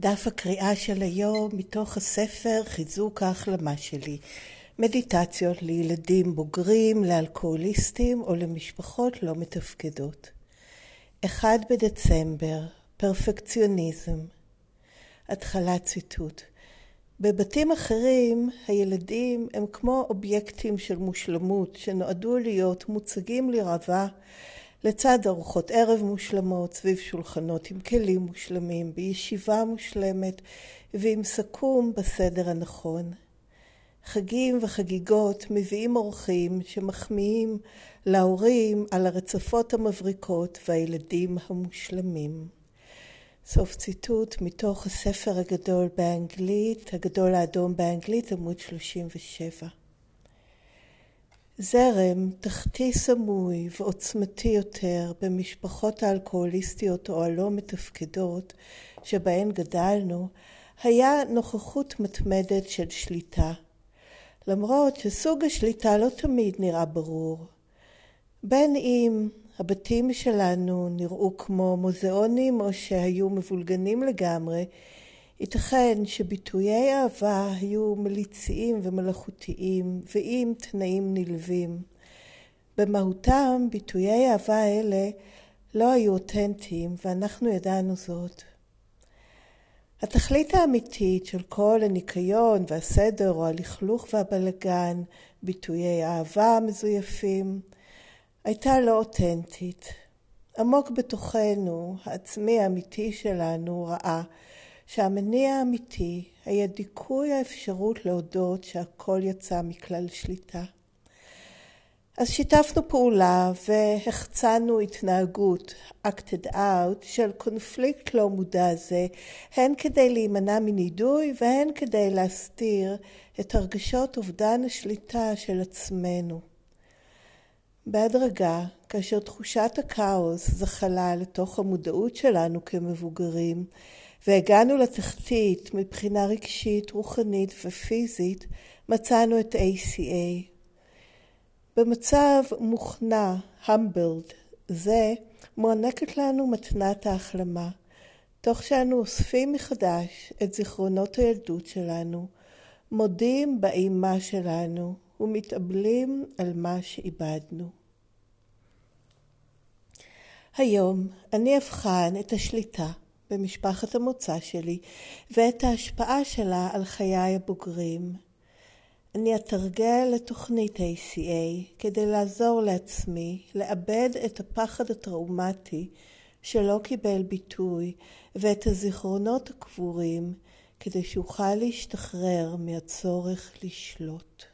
דף הקריאה של היום מתוך הספר חיזוק ההחלמה שלי. מדיטציות לילדים בוגרים, לאלכוהוליסטים או למשפחות לא מתפקדות. 1 בדצמבר, פרפקציוניזם. התחלת ציטוט. בבתים אחרים הילדים הם כמו אובייקטים של מושלמות שנועדו להיות מוצגים לרבה לצד ארוחות ערב מושלמות, סביב שולחנות עם כלים מושלמים, בישיבה מושלמת ועם סכו"ם בסדר הנכון. חגים וחגיגות מביאים אורחים שמחמיאים להורים על הרצפות המבריקות והילדים המושלמים. סוף ציטוט מתוך הספר הגדול באנגלית, הגדול האדום באנגלית, עמוד 37. זרם תחתי סמוי ועוצמתי יותר במשפחות האלכוהוליסטיות או הלא מתפקדות שבהן גדלנו, היה נוכחות מתמדת של שליטה. למרות שסוג השליטה לא תמיד נראה ברור. בין אם הבתים שלנו נראו כמו מוזיאונים או שהיו מבולגנים לגמרי, ייתכן שביטויי אהבה היו מליציים ומלאכותיים ועם תנאים נלווים. במהותם ביטויי אהבה אלה לא היו אותנטיים ואנחנו ידענו זאת. התכלית האמיתית של כל הניקיון והסדר או הלכלוך והבלגן, ביטויי אהבה מזויפים, הייתה לא אותנטית. עמוק בתוכנו, העצמי האמיתי שלנו ראה שהמניע האמיתי היה דיכוי האפשרות להודות שהכל יצא מכלל שליטה. אז שיתפנו פעולה והחצנו התנהגות, acted out, של קונפליקט לא מודע זה, הן כדי להימנע מנידוי והן כדי להסתיר את הרגשות אובדן השליטה של עצמנו. בהדרגה, כאשר תחושת הכאוס זחלה לתוך המודעות שלנו כמבוגרים, והגענו לתחתית מבחינה רגשית, רוחנית ופיזית, מצאנו את ACA. במצב מוכנע, humbled, זה מוענקת לנו מתנת ההחלמה, תוך שאנו אוספים מחדש את זיכרונות הילדות שלנו, מודים באימה שלנו ומתאבלים על מה שאיבדנו. היום אני אבחן את השליטה במשפחת המוצא שלי ואת ההשפעה שלה על חיי הבוגרים. אני אתרגל לתוכנית ACA כדי לעזור לעצמי לאבד את הפחד הטראומטי שלא קיבל ביטוי ואת הזיכרונות הקבורים כדי שאוכל להשתחרר מהצורך לשלוט.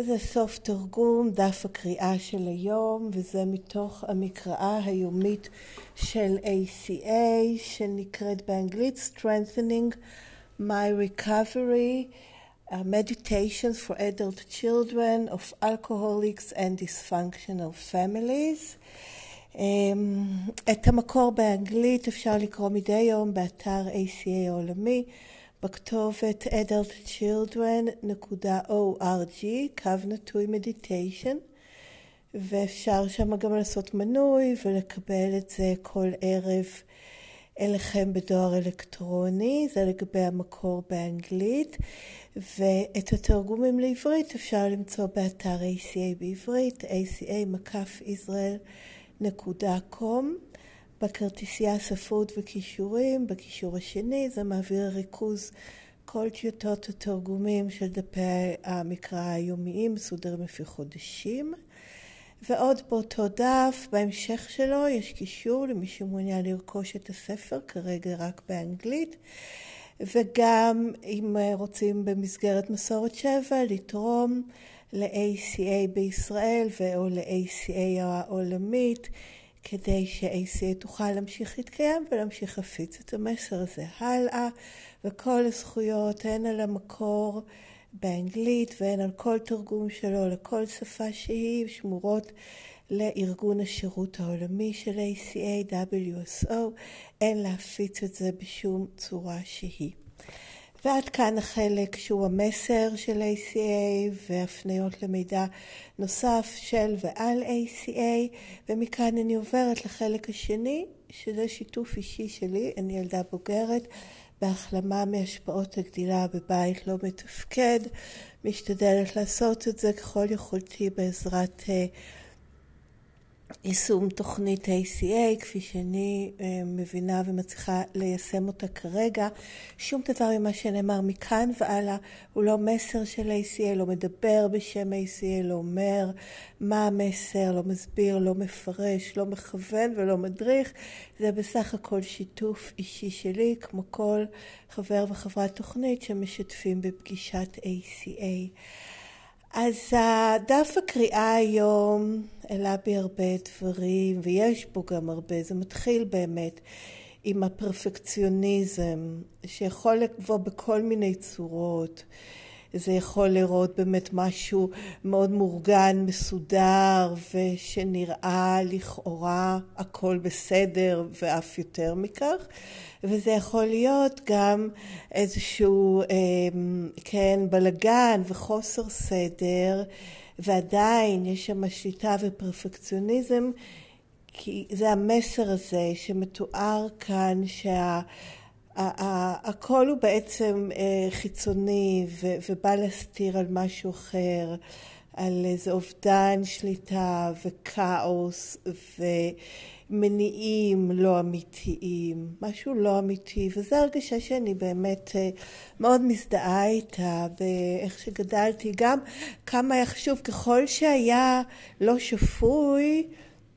וזה סוף תרגום דף הקריאה של היום, וזה מתוך המקראה היומית של ACA, שנקראת באנגלית Strengthening My Recovery, Meditations for Adult Children of Alcoholics and Dysfunctional Families. Um, את המקור באנגלית אפשר לקרוא מדי יום באתר ACA העולמי. בכתובת adultchildren.org, קו נטוי מדיטיישן, ואפשר שם גם לעשות מנוי ולקבל את זה כל ערב אליכם בדואר אלקטרוני, זה לגבי המקור באנגלית, ואת התרגומים לעברית אפשר למצוא באתר ACA בעברית, aca-israel.com. בכרטיסייה ספרות וכישורים, בקישור השני זה מעביר ריכוז כל טיוטות התרגומים של דפי המקרא היומיים מסודרים לפי חודשים. ועוד באותו דף, בהמשך שלו, יש קישור למי שמעוניין לרכוש את הספר, כרגע רק באנגלית. וגם אם רוצים במסגרת מסורת שבע לתרום ל-ACA בישראל ו/או ל-ACA העולמית. כדי ש-ACA תוכל להמשיך להתקיים ולהמשיך להפיץ את המסר הזה הלאה, וכל הזכויות הן על המקור באנגלית והן על כל תרגום שלו לכל שפה שהיא שמורות לארגון השירות העולמי של ACA, WSO, אין להפיץ את זה בשום צורה שהיא. ועד כאן החלק שהוא המסר של ACA והפניות למידע נוסף של ועל ACA ומכאן אני עוברת לחלק השני שזה שיתוף אישי שלי, אני ילדה בוגרת בהחלמה מהשפעות הגדילה בבית לא מתפקד, משתדלת לעשות את זה ככל יכולתי בעזרת יישום תוכנית ACA כפי שאני מבינה ומצליחה ליישם אותה כרגע. שום דבר ממה שנאמר מכאן והלאה הוא לא מסר של ACA, לא מדבר בשם ACA, לא אומר מה המסר, לא מסביר, לא מפרש, לא מכוון ולא מדריך. זה בסך הכל שיתוף אישי שלי כמו כל חבר וחברת תוכנית שמשתפים בפגישת ACA. אז דף הקריאה היום העלה בי הרבה דברים, ויש בו גם הרבה, זה מתחיל באמת עם הפרפקציוניזם, שיכול לבוא בכל מיני צורות. זה יכול לראות באמת משהו מאוד מאורגן, מסודר, ושנראה לכאורה הכל בסדר ואף יותר מכך. וזה יכול להיות גם איזשהו, כן, בלגן וחוסר סדר, ועדיין יש שם שליטה ופרפקציוניזם, כי זה המסר הזה שמתואר כאן, שה... הכל הוא בעצם חיצוני ובא להסתיר על משהו אחר, על איזה אובדן שליטה וכאוס ומניעים לא אמיתיים, משהו לא אמיתי, וזו הרגשה שאני באמת מאוד מזדהה איתה באיך שגדלתי, גם כמה היה חשוב, ככל שהיה לא שפוי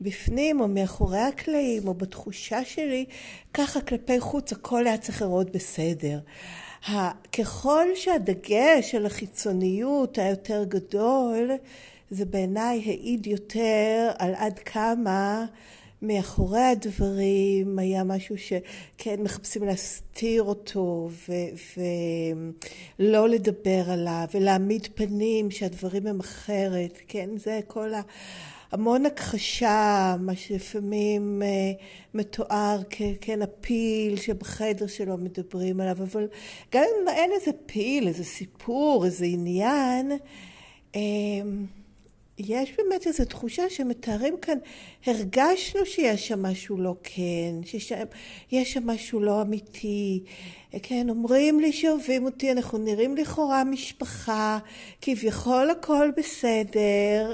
בפנים או מאחורי הקלעים או בתחושה שלי, ככה כלפי חוץ הכל היה צריך לראות בסדר. ככל שהדגש על החיצוניות היותר גדול, זה בעיניי העיד יותר על עד כמה מאחורי הדברים היה משהו שכן מחפשים להסתיר אותו ולא לדבר עליו ולהעמיד פנים שהדברים הם אחרת, כן, זה כל ה... המון הכחשה, מה שלפעמים מתואר ככן הפיל שבחדר שלו מדברים עליו, אבל גם אם אין איזה פיל, איזה סיפור, איזה עניין, יש באמת איזו תחושה שמתארים כאן, הרגשנו שיש שם משהו לא כן, שיש שם משהו לא אמיתי, כן, אומרים לי שאוהבים אותי, אנחנו נראים לכאורה משפחה, כביכול הכל בסדר,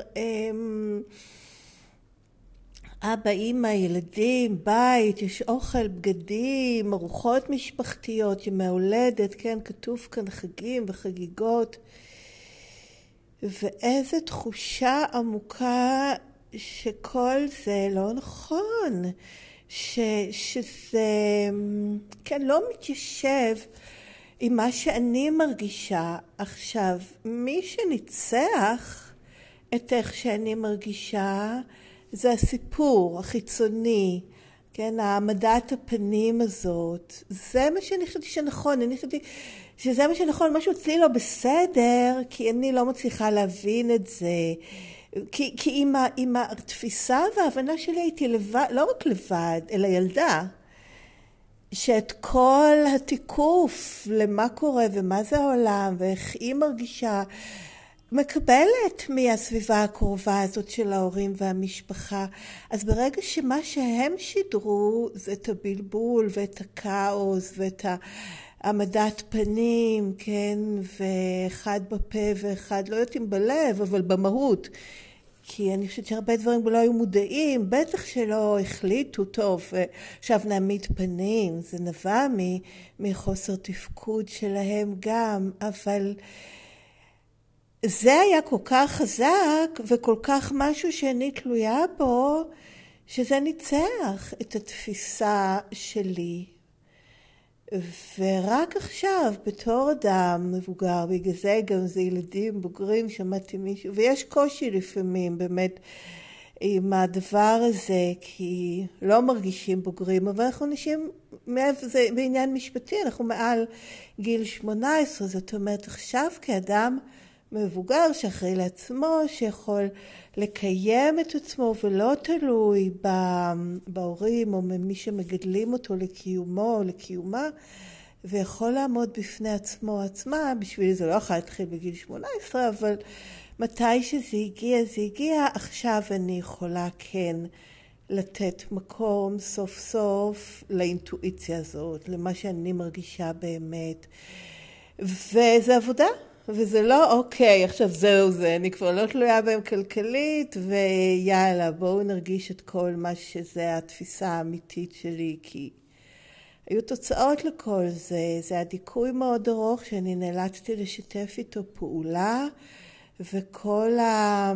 אבא, אמא, ילדים, בית, יש אוכל, בגדים, ארוחות משפחתיות, ימי הולדת, כן, כתוב כאן חגים וחגיגות. ואיזו תחושה עמוקה שכל זה לא נכון, ש, שזה, כן, לא מתיישב עם מה שאני מרגישה עכשיו. מי שניצח את איך שאני מרגישה זה הסיפור החיצוני, כן, העמדת הפנים הזאת, זה מה שאני חשבתי שנכון, אני חשבתי שזה מה שנכון, משהו אצלי לא בסדר, כי אני לא מצליחה להבין את זה. כי, כי עם, ה, עם התפיסה וההבנה שלי הייתי לבד, לא רק לבד, אלא ילדה, שאת כל התיקוף למה קורה ומה זה העולם ואיך היא מרגישה, מקבלת מהסביבה הקרובה הזאת של ההורים והמשפחה. אז ברגע שמה שהם שידרו זה את הבלבול ואת הכאוס ואת העמדת פנים, כן, ואחד בפה ואחד, לא יודעת אם בלב, אבל במהות. כי אני חושבת שהרבה דברים לא היו מודעים, בטח שלא החליטו, טוב, עכשיו נעמיד פנים, זה נבע מחוסר תפקוד שלהם גם, אבל זה היה כל כך חזק וכל כך משהו שאני תלויה בו, שזה ניצח את התפיסה שלי. ורק עכשיו, בתור אדם מבוגר, בגלל זה גם זה ילדים בוגרים, שמעתי מישהו, ויש קושי לפעמים באמת עם הדבר הזה, כי לא מרגישים בוגרים, אבל אנחנו אנשים, זה בעניין משפטי, אנחנו מעל גיל 18, זאת אומרת עכשיו כאדם מבוגר שאחראי לעצמו, שיכול לקיים את עצמו ולא תלוי בהורים או ממי שמגדלים אותו לקיומו או לקיומה, ויכול לעמוד בפני עצמו עצמה, בשבילי זה לא יכול להתחיל בגיל 18, אבל מתי שזה הגיע, זה הגיע, עכשיו אני יכולה כן לתת מקום סוף סוף לאינטואיציה הזאת, למה שאני מרגישה באמת. וזה עבודה, וזה לא אוקיי, עכשיו זהו זה, אני כבר לא תלויה בהם כלכלית, ויאללה, בואו נרגיש את כל מה שזה התפיסה האמיתית שלי, כי היו תוצאות לכל זה. זה היה דיכוי מאוד ארוך שאני נאלצתי לשתף איתו פעולה, וכל ה...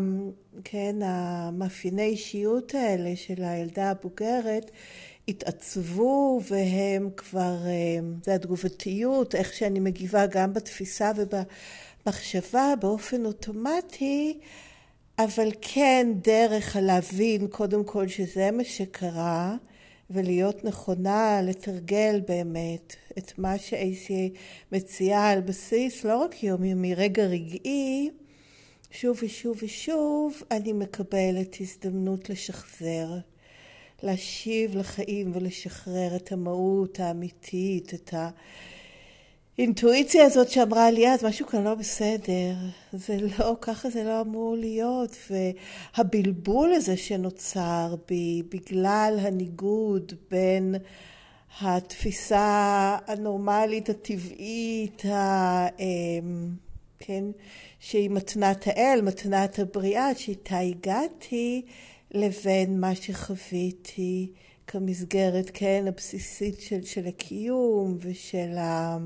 כן, המאפייני אישיות האלה של הילדה הבוגרת התעצבו והם כבר, אה, זה התגובתיות, איך שאני מגיבה גם בתפיסה ובמחשבה באופן אוטומטי, אבל כן דרך הלהבין קודם כל שזה מה שקרה ולהיות נכונה לתרגל באמת את מה שאייסי מציעה על בסיס לא רק יומיומי, רגע רגעי, שוב ושוב ושוב אני מקבלת הזדמנות לשחזר. להשיב לחיים ולשחרר את המהות האמיתית, את האינטואיציה הזאת שאמרה לי אז משהו כאן לא בסדר, זה לא, ככה זה לא אמור להיות, והבלבול הזה שנוצר בי בגלל הניגוד בין התפיסה הנורמלית, הטבעית, ה... אמ, כן, שהיא מתנת האל, מתנת הבריאה, שאיתה הגעתי, לבין מה שחוויתי כמסגרת, כן, הבסיסית של, של הקיום ושל, ה,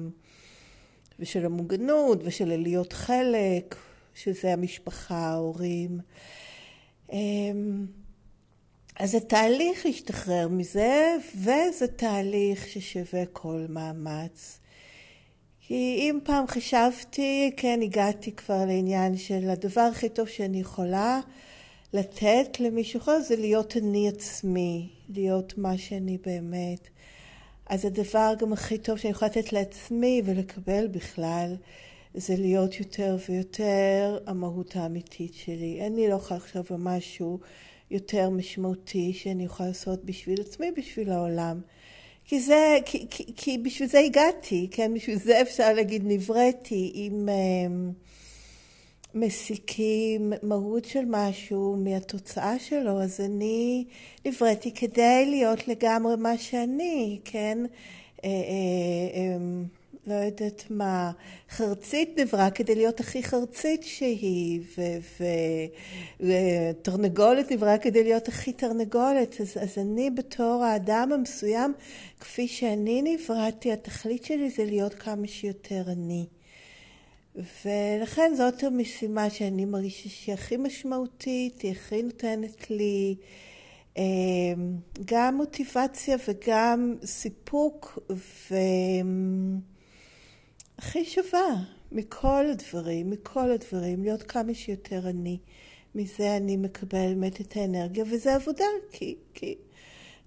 ושל המוגנות ושל להיות חלק, שזה המשפחה, ההורים. אמ, אז זה תהליך להשתחרר מזה, וזה תהליך ששווה כל מאמץ. כי אם פעם חשבתי, כן, הגעתי כבר לעניין של הדבר הכי טוב שאני יכולה, לתת למישהו אחר זה להיות אני עצמי, להיות מה שאני באמת. אז הדבר גם הכי טוב שאני יכולה לתת לעצמי ולקבל בכלל, זה להיות יותר ויותר המהות האמיתית שלי. אני לא יכולה לחשוב על משהו יותר משמעותי שאני יכולה לעשות בשביל עצמי, בשביל העולם. כי זה, כי, כי, כי בשביל זה הגעתי, כן? בשביל זה אפשר להגיד נבראתי עם... עם מסיקים מהות של משהו מהתוצאה שלו, אז אני נבראתי כדי להיות לגמרי מה שאני, כן? אה, אה, אה, לא יודעת מה, חרצית נברא כדי להיות הכי חרצית שהיא, ותרנגולת נברא כדי להיות הכי תרנגולת. אז, אז אני בתור האדם המסוים, כפי שאני נבראתי, התכלית שלי זה להיות כמה שיותר אני. ולכן זאת המשימה שאני מרגישה שהיא הכי משמעותית, היא הכי נותנת לי אמ, גם מוטיבציה וגם סיפוק והכי שווה מכל הדברים, מכל הדברים, להיות כמה שיותר אני. מזה אני מקבל באמת את האנרגיה, וזה עבודה, כי, כי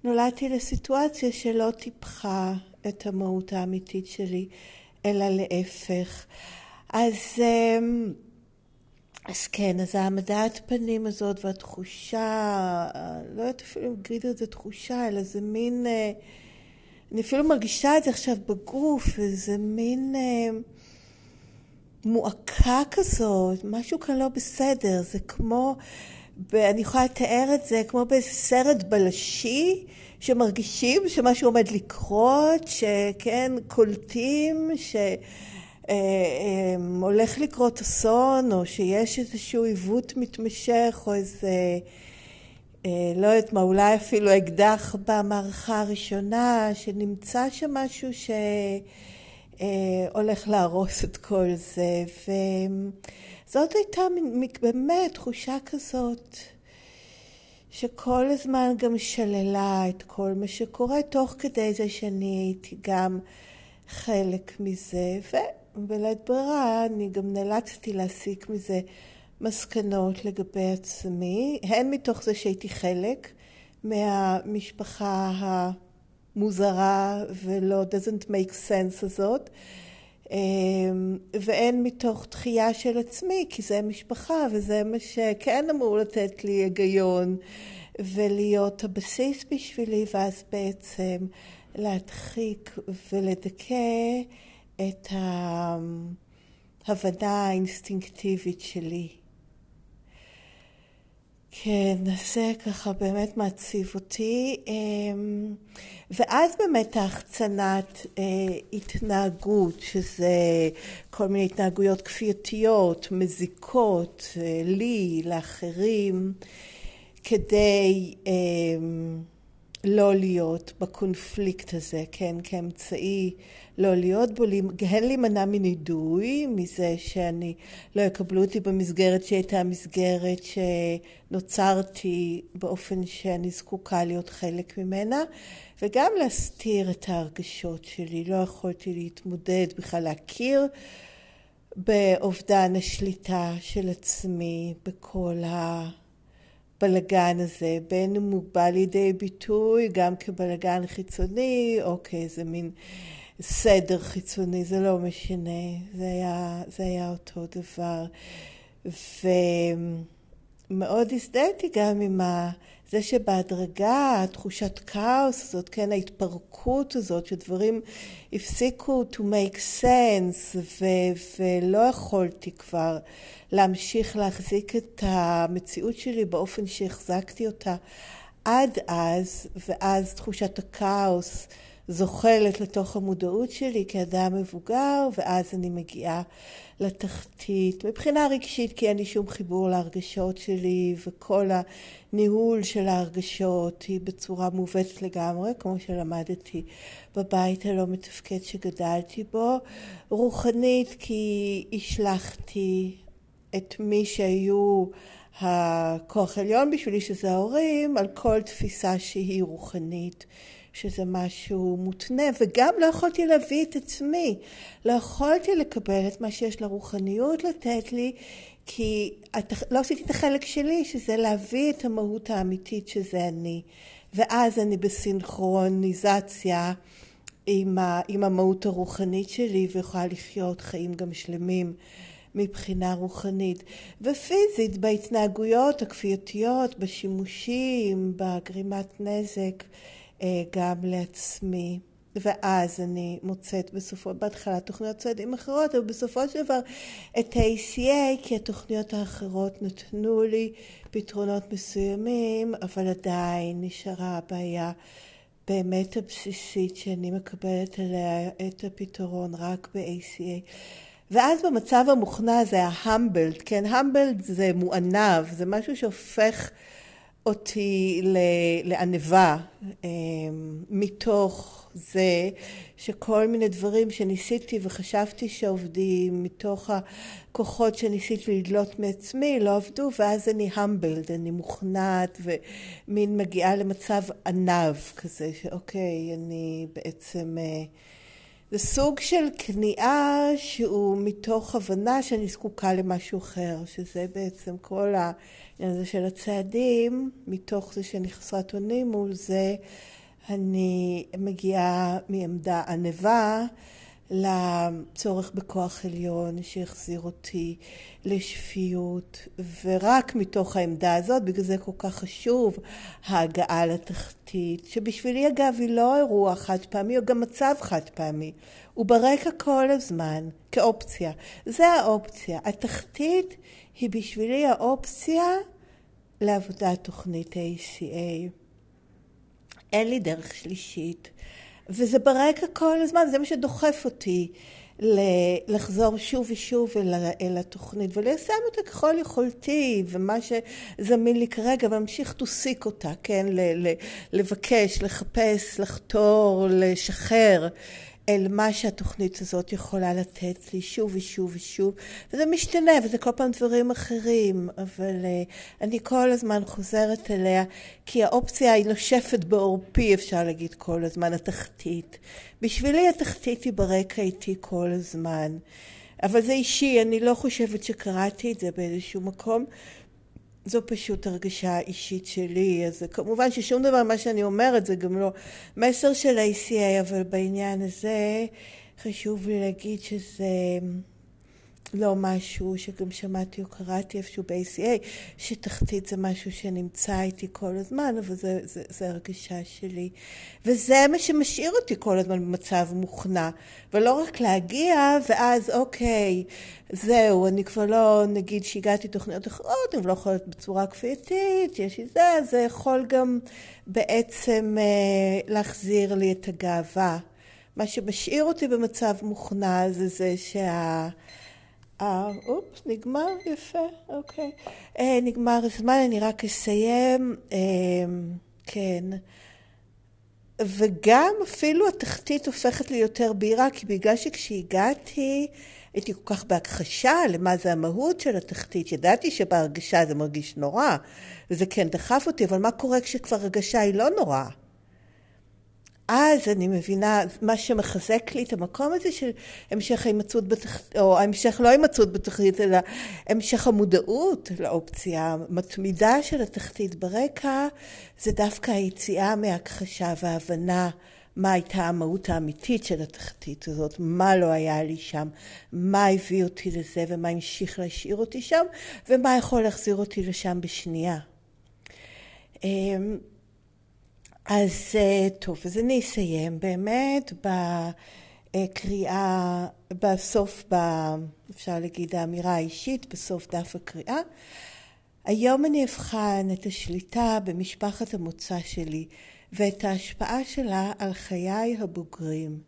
נולדתי לסיטואציה שלא טיפחה את המהות האמיתית שלי, אלא להפך. אז, אמ, אז כן, אז העמדת פנים הזאת והתחושה, לא יודעת אפילו אם להגיד את זה תחושה, אלא זה מין, אה, אני אפילו מרגישה את זה עכשיו בגוף, איזה מין אה, מועקה כזאת, משהו כאן לא בסדר, זה כמו, אני יכולה לתאר את זה כמו באיזה סרט בלשי, שמרגישים שמשהו עומד לקרות, שכן, קולטים, ש... אה, אה, הולך לקרות אסון, או שיש איזשהו עיוות מתמשך, או איזה, אה, לא יודעת מה, אולי אפילו אקדח במערכה הראשונה, שנמצא שם משהו שהולך להרוס את כל זה. וזאת הייתה באמת תחושה כזאת. שכל הזמן גם שללה את כל מה שקורה, תוך כדי זה שאני הייתי גם חלק מזה. בלית ברירה אני גם נאלצתי להסיק מזה מסקנות לגבי עצמי, הן מתוך זה שהייתי חלק מהמשפחה המוזרה ולא doesn't make sense הזאת, אמ, והן מתוך דחייה של עצמי, כי זה משפחה וזה מה שכן אמור לתת לי היגיון ולהיות הבסיס בשבילי, ואז בעצם להדחיק ולדכא את ההבנה האינסטינקטיבית שלי. כן, זה ככה באמת מעציב אותי. אמ, ואז באמת ההחצנת אה, התנהגות, שזה כל מיני התנהגויות כפייתיות, מזיקות, אה, לי, לאחרים, כדי אמ, לא להיות בקונפליקט הזה, כן, כאמצעי לא להיות בו, הן להימנע מנידוי, מזה שאני לא יקבלו אותי במסגרת שהייתה מסגרת שנוצרתי באופן שאני זקוקה להיות חלק ממנה, וגם להסתיר את ההרגשות שלי. לא יכולתי להתמודד, בכלל להכיר באובדן השליטה של עצמי בכל הבלגן הזה, בין אם הוא בא לידי ביטוי גם כבלגן חיצוני או כאיזה מין סדר חיצוני, זה לא משנה, זה היה, זה היה אותו דבר. ומאוד הזדהיתי גם עם ה... זה שבהדרגה, תחושת כאוס הזאת, כן, ההתפרקות הזאת, שדברים הפסיקו to make sense, ו- ולא יכולתי כבר להמשיך להחזיק את המציאות שלי באופן שהחזקתי אותה עד אז, ואז תחושת הכאוס זוחלת לתוך המודעות שלי כאדם מבוגר, ואז אני מגיעה לתחתית. מבחינה רגשית, כי אין לי שום חיבור להרגשות שלי, וכל הניהול של ההרגשות היא בצורה מעוותת לגמרי, כמו שלמדתי בבית הלא מתפקד שגדלתי בו. רוחנית, כי השלכתי את מי שהיו הכוח עליון בשבילי, שזה ההורים, על כל תפיסה שהיא רוחנית. שזה משהו מותנה, וגם לא יכולתי להביא את עצמי. לא יכולתי לקבל את מה שיש לרוחניות לתת לי, כי לא עשיתי את החלק שלי, שזה להביא את המהות האמיתית שזה אני. ואז אני בסינכרוניזציה עם, ה, עם המהות הרוחנית שלי, ויכולה לחיות חיים גם שלמים. מבחינה רוחנית ופיזית בהתנהגויות הכפייתיות, בשימושים, בגרימת נזק גם לעצמי. ואז אני מוצאת בסופו, בהתחלה תוכניות צעדים אחרות, אבל בסופו של דבר את ה-ACA, כי התוכניות האחרות נתנו לי פתרונות מסוימים, אבל עדיין נשארה הבעיה באמת הבסיסית שאני מקבלת עליה את הפתרון רק ב-ACA. ואז במצב המוכנע זה ה-humbled, כן, humbled זה מוענב, זה משהו שהופך אותי לענווה אמ, מתוך זה שכל מיני דברים שניסיתי וחשבתי שעובדים מתוך הכוחות שניסיתי לדלות מעצמי לא עבדו ואז אני המבלד, אני מוכנעת ומין מגיעה למצב ענב כזה שאוקיי אני בעצם אה, זה סוג של כניעה שהוא מתוך הבנה שאני זקוקה למשהו אחר שזה בעצם כל ה... הזה של הצעדים, מתוך זה שאני חסרת אונים מול זה, אני מגיעה מעמדה ענווה לצורך בכוח עליון שהחזיר אותי לשפיות, ורק מתוך העמדה הזאת, בגלל זה כל כך חשוב ההגעה לתחתית, שבשבילי אגב היא לא אירוע חד פעמי, או גם מצב חד פעמי, הוא ברקע כל הזמן, כאופציה. זה האופציה. התחתית היא בשבילי האופציה לעבודת תוכנית ACA. אין לי דרך שלישית, וזה ברקע כל הזמן, זה מה שדוחף אותי לחזור שוב ושוב אל, אל התוכנית וליישם אותה ככל יכולתי ומה שזמין לי כרגע ולהמשיך תוסיק אותה, כן, לבקש, לחפש, לחתור, לשחרר אל מה שהתוכנית הזאת יכולה לתת לי שוב ושוב ושוב. וזה משתנה וזה כל פעם דברים אחרים אבל uh, אני כל הזמן חוזרת אליה כי האופציה היא נושפת בעורפי אפשר להגיד כל הזמן התחתית. בשבילי התחתית היא ברקע איתי כל הזמן. אבל זה אישי אני לא חושבת שקראתי את זה באיזשהו מקום זו פשוט הרגשה אישית שלי, אז כמובן ששום דבר מה שאני אומרת זה גם לא מסר של ה-ACA, אבל בעניין הזה חשוב לי להגיד שזה לא משהו שגם שמעתי או קראתי איפשהו ב-ACA, שתחתית זה משהו שנמצא איתי כל הזמן, אבל זה, זה, זה הרגשה שלי. וזה מה שמשאיר אותי כל הזמן במצב מוכנע. ולא רק להגיע, ואז אוקיי, זהו, אני כבר לא, נגיד שהגעתי תוכניות אחרות, אני לא יכולה בצורה כפייתית, יש לי זה, זה יכול גם בעצם אה, להחזיר לי את הגאווה. מה שמשאיר אותי במצב מוכנע זה זה שה... אה, אופס, נגמר, יפה, אוקיי. אה, נגמר הזמן, אני רק אסיים. אה, כן. וגם אפילו התחתית הופכת לי יותר בהירה, כי בגלל שכשהגעתי הייתי כל כך בהכחשה למה זה המהות של התחתית. ידעתי שבהרגשה זה מרגיש נורא, וזה כן דחף אותי, אבל מה קורה כשכבר הרגשה היא לא נוראה? אז אני מבינה מה שמחזק לי את המקום הזה של המשך ההימצאות בתחתית, או המשך לא ההימצאות בתחתית, אלא המשך המודעות לאופציה המתמידה של התחתית ברקע, זה דווקא היציאה מהכחשה וההבנה מה הייתה המהות האמיתית של התחתית הזאת, מה לא היה לי שם, מה הביא אותי לזה ומה המשיך להשאיר אותי שם, ומה יכול להחזיר אותי לשם בשנייה. אז אה, טוב, אז אני אסיים באמת בקריאה, בסוף, ב, אפשר להגיד האמירה האישית, בסוף דף הקריאה. היום אני אבחן את השליטה במשפחת המוצא שלי ואת ההשפעה שלה על חיי הבוגרים.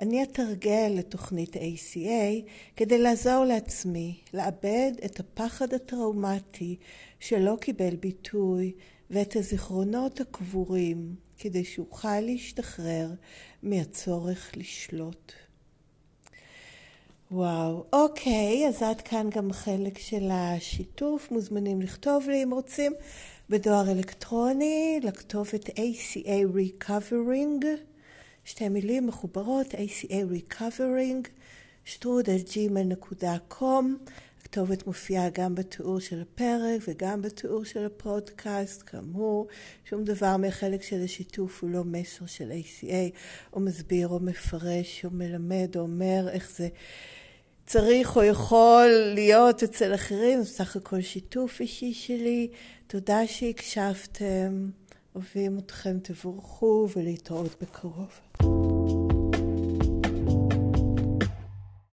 אני אתרגל לתוכנית ACA כדי לעזור לעצמי לאבד את הפחד הטראומטי שלא קיבל ביטוי ואת הזיכרונות הקבורים כדי שאוכל להשתחרר מהצורך לשלוט. וואו, אוקיי, אז עד כאן גם חלק של השיתוף. מוזמנים לכתוב לי אם רוצים בדואר אלקטרוני, לכתובת ACA Recovering, שתי מילים מחוברות, ACA Recovering, שטרוד על gmail.com. הכתובת מופיעה גם בתיאור של הפרק וגם בתיאור של הפודקאסט, כאמור, שום דבר מהחלק של השיתוף הוא לא מסר של ACA, או מסביר או מפרש או מלמד או אומר איך זה צריך או יכול להיות אצל אחרים, זה סך הכל שיתוף אישי שלי. תודה שהקשבתם, אוהבים אתכם, תבורכו ולהתראות בקרוב.